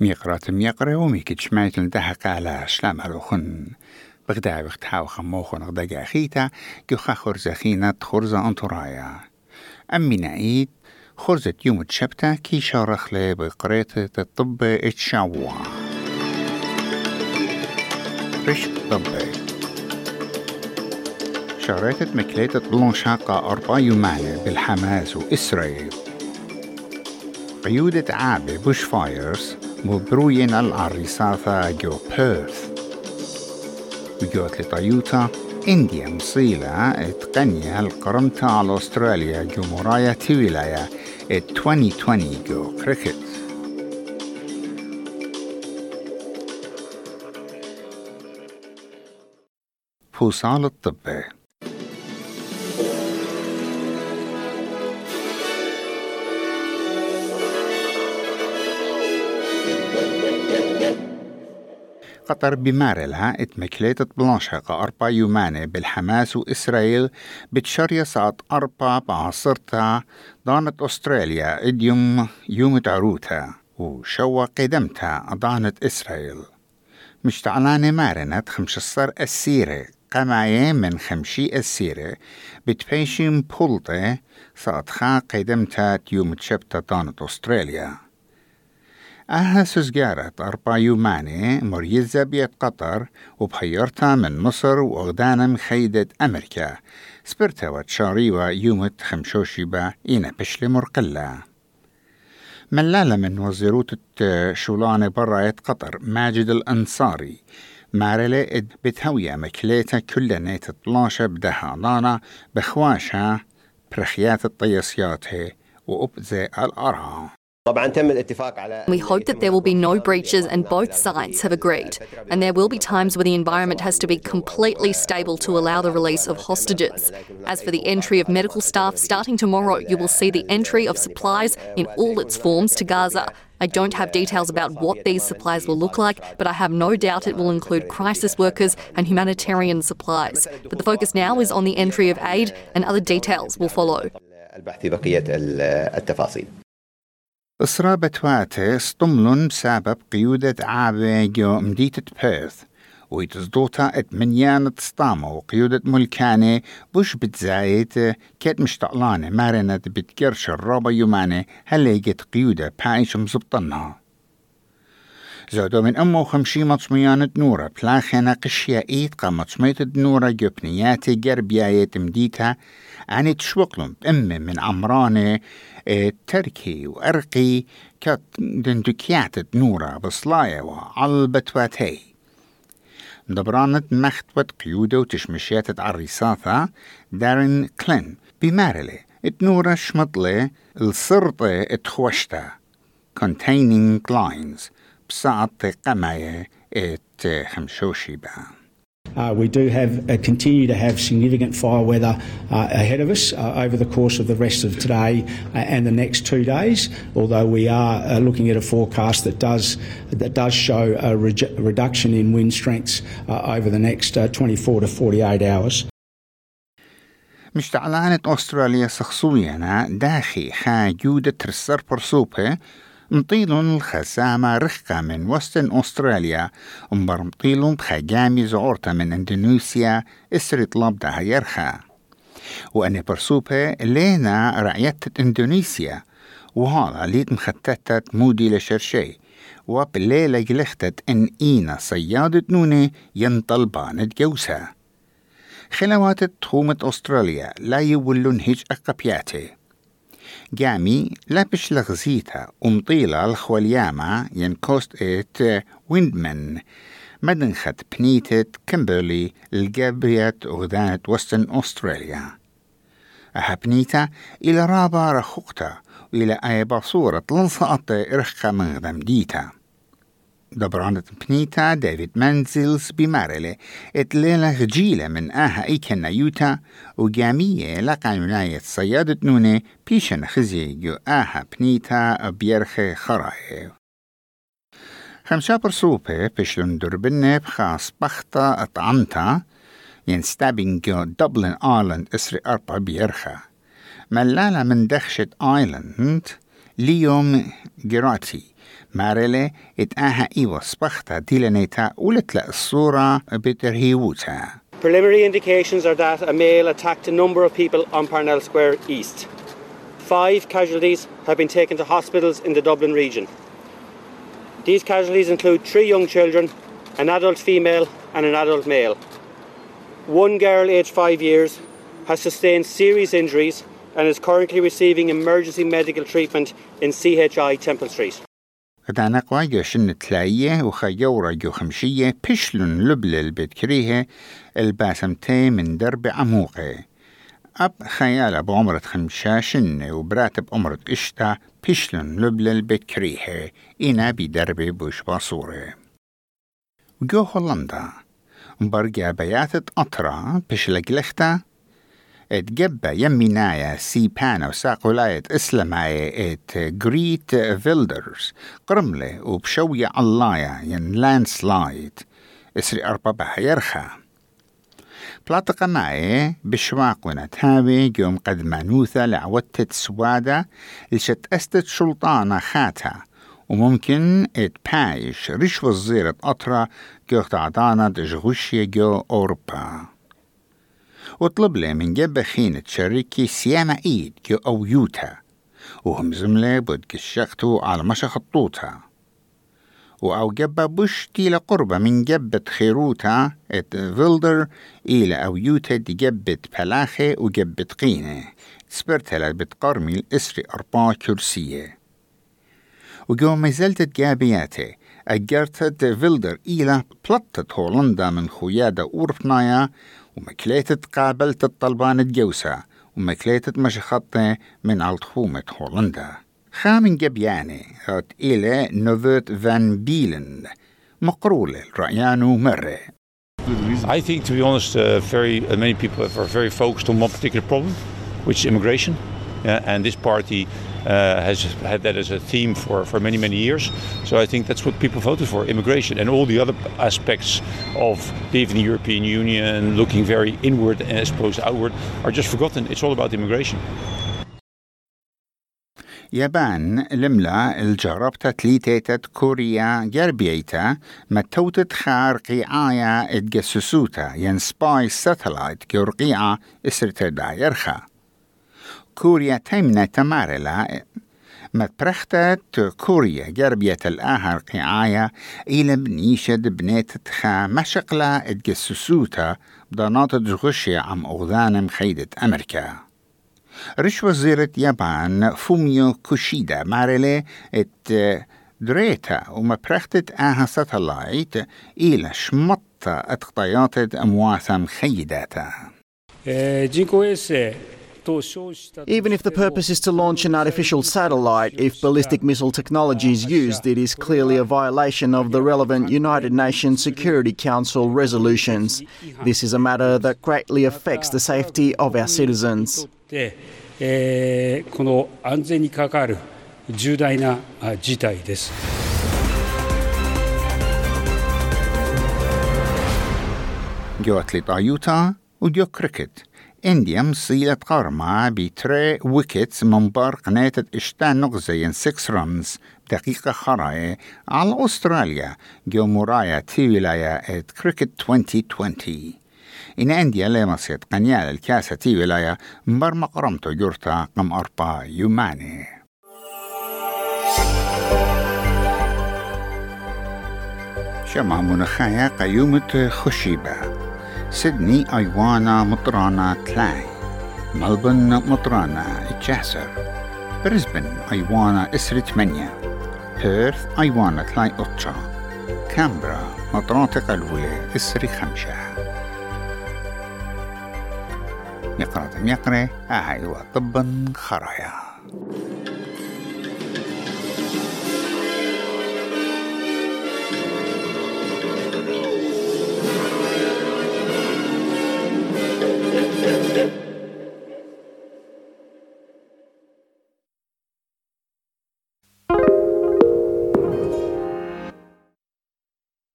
ميقرات ميقرا وميكت شمايت لندهق على شلام هلوخن بغدا وقت حاو خموخن غدا خيتا جوخا خرزة خينة خرزة انطرايا أمي نعيد خرزة يوم تشبتا كي شارخ لي بقرية الطب اتشاوا رشق طبي شاريتت مكليتة بلونشاقة أربع يومانة بالحماس وإسرائيل. قيودة عابة بوش فايرز. مبروين العريصاثة جو بيرث وجوت لطيوتا انديا مصيلة اتقنية القرمتا على استراليا جو مرايا تيولايا ات 2020 جو كريكت فوصال الطبي قطر بمارلها اتمكليت بلانشاقة أربع يومانة بالحماس وإسرائيل بتشريا ساعة أربع بعصرتا دانت أستراليا إديوم يوم تعروتها وشوا قدمتها دانت إسرائيل. مش تعلانة مارنت خمشصر السيرة قماية من خمشي السيرة بتبيشي مبولطة ساعتها قدمتها يوم تشبتا دانت أستراليا. أها سوزجارة أربع يوماني مريزة بيت قطر وبحيرتها من مصر وغدانا مخيدة أمريكا. سبرتا وتشاريوا يومت خمشوشيبا إينا بشلي مرقلة. ملالة من وزيروت شولانة براية قطر ماجد الأنصاري. مارلة إد بتهوية مكليتا كل نيت طلاشة بدها ضانا بخواشها برخيات الطيسيات وأبزي الأرها We hope that there will be no breaches and both sides have agreed. And there will be times where the environment has to be completely stable to allow the release of hostages. As for the entry of medical staff, starting tomorrow, you will see the entry of supplies in all its forms to Gaza. I don't have details about what these supplies will look like, but I have no doubt it will include crisis workers and humanitarian supplies. But the focus now is on the entry of aid, and other details will follow. إسرا بتواتي استملن بسبب قيودة عابة جو مديتة بيرث ويتزدوتا ات منيان تستامو وقيودة ملكانة بوش بتزايد كت مشتقلانة مارنة بتكرش الرابا يومانة هل قيودة بايش مزبطنها. زودو من أمو خمشي مطميانة نورة بلاخنا قشيا إيد قا مطميت نورة جبنياتي جربيايت مديتها أني تشوقلم. أم من عمرانة تركي وأرقي كت دندكيات نورة بصلايا وعلبتواتي دبرانت مختوت قيودة وتشمشيات عريساثة دارين كلين بمارلي اتنورة شمطلة. السرطة اتخوشتا containing lines. بساعة قماية ات خمشوشي بها Uh, we do have uh, continue to have significant fire weather uh, ahead of us uh, over the course of the rest of today uh, and the next two days. Although we are uh, looking at a forecast that does that does show a re- reduction in wind strengths over the next 24 to 48 hours. مشتعلانة أستراليا شخصيا داخي خاجودة ترسر برسوبة مطيلون الخسامة رخقة من وستن أستراليا ومبر مطيلون بخجامي زعورتا من إندونيسيا إسري طلب ده يرخا. وأني برسوبة لينا رعيت إندونيسيا وهذا ليت مختتت مودي لشرشي وبالليلة جلختت إن إينا صيادة نوني ينطلبان جوسها خلوات تخومة أستراليا لا يولون هيج أقبياتي. جامي لابش لغزيتا ومطيلة الخولياما ينكوست ات ويندمن. مدنخت بنيتت كمبرلي الجابريات غدانة وستن أستراليا. أهبنيتا إلى رابا رخوقتا وإلى أي بصورة لنصأت إرخا من غدم ديتا. دبرانة بنيتا ديفيد مانزيلز بمارلة اتليلة غجيلة من آها إيكنا يوتا وجامية لقى عناية صيادة نونة بيشن خزي جو آها بنيتا بيرخي خرايه خمسة برسوبة بشلون دربنة بخاص بخطة أطعمتا ين ستابينج دبلن آيلاند إسري أربع بيرخا ملالة من دخشة آيلاند ليوم جراتي مارلي اتآها إيوا سبختا ديلانيتا ولتلا الصورة بترهيوتا Preliminary indications are that a male attacked a number of people on Parnell Square East. Five casualties have been taken to hospitals in the Dublin region. These casualties include three young children, an adult female, and an adult male. One girl aged five years has sustained serious injuries and is currently receiving emergency medical treatment in CHI Temple Street. دانا قواجة شن تلاية وخيورة جو خمشية بشلن لبل البيت كريهة الباسمتي من درب عموقة أب خيالة بعمرة خمشة شن وبراتب عمرة إشتا بشلن لبل البيت كريهة إنا بدرب بوش باصورة وجو هولندا برجع بياتت أطرا بشلق لختا اتجبأ يمينايا سي بانا وساقولاية اسلامايا ات جريت فيلدرز. قرملة وبشوية علايا ين لاند سلايد إسري بها يرخا. بلاطقة معي بشواق تهاوي جوم قد مانوثة لعوتت سوادة لشت أستت شلطانة خاتا. وممكن ات بايش رشوة الزيرة أطرة جو تعطانا دجغوشية جو أوروبا. وطلب له من جبة خينة شركة سيامة إيد كي أو يوتا وهم زملة بود كشختو على مشا خطوطها وأو جبة بوش تيلا قربة من جبة خيروتا إت فيلدر إلى أو يوتا دي جبة بلاخة وجبة قينة. سبرتلا بتقرمي الإسري أربعة كرسية. وجو ما زلت جابياته أجرتت فيلدر إلى بلطت هولندا من خويادة أوربنايا ومكليتت قابلت الطلبان الجوسة ومكليتت مشخطة من التخومة هولندا خامن جبياني هات إلى نوفوت فان بيلن مقرولة رأيانو مرة I think, to be honest, uh, very uh, many people are very focused on one particular problem, which is immigration. Uh, and this party uh, has had that as a theme for, for many, many years. So I think that's what people voted for immigration. And all the other aspects of leaving the European Union, looking very inward as opposed to outward, are just forgotten. It's all about immigration. يابان لملا الجربتا تليتيتت كوريا جربيتا متوتت خار قيعايا اتجسسوتا ين سباي ساتلايت كورقيعة اسرتا دايرخا كوريا تيمنا تمارلا. ما برختت كوريا جربية الآهر قعاية إلى بنيشد بنيت تخا مشقلة اتجسسوتا. بضانات تغشي عم أغذان مخيدة أمريكا. رش وزيرة يابان فوميو كوشيدا مارلي ات دريتا وما برختت آها ساتلايت إلى شمطة اتقطيات أمواثا مخيداتا Even if the purpose is to launch an artificial satellite, if ballistic missile technology is used, it is clearly a violation of the relevant United Nations Security Council resolutions. This is a matter that greatly affects the safety of our citizens. この安全に関わる重大な事態です。ġew għatlit għajuta u ġew cricket. انديا مصيلة قرمة بتري ويكتس من بار قناة اشتان نغزين 6 رنز دقيقة خراية على أستراليا جو مرايا تي ولاية ات كريكت 2020 إن أنديا لما سيت قنيال الكاسة تي ولاية مبر مقرمتو جورتا قم أربا يوماني شمع منخايا قيومة خشيبة سيدني أيوانا مطرانا تلاي ملبن مطرانا تشاسر بريسبن أيوانا إسري ثمانية بيرث أيوانا تلاي أتشا كامبرا مطراتق الأولى إسري خمسة يقرأ يقرأ أهي طبا خرايا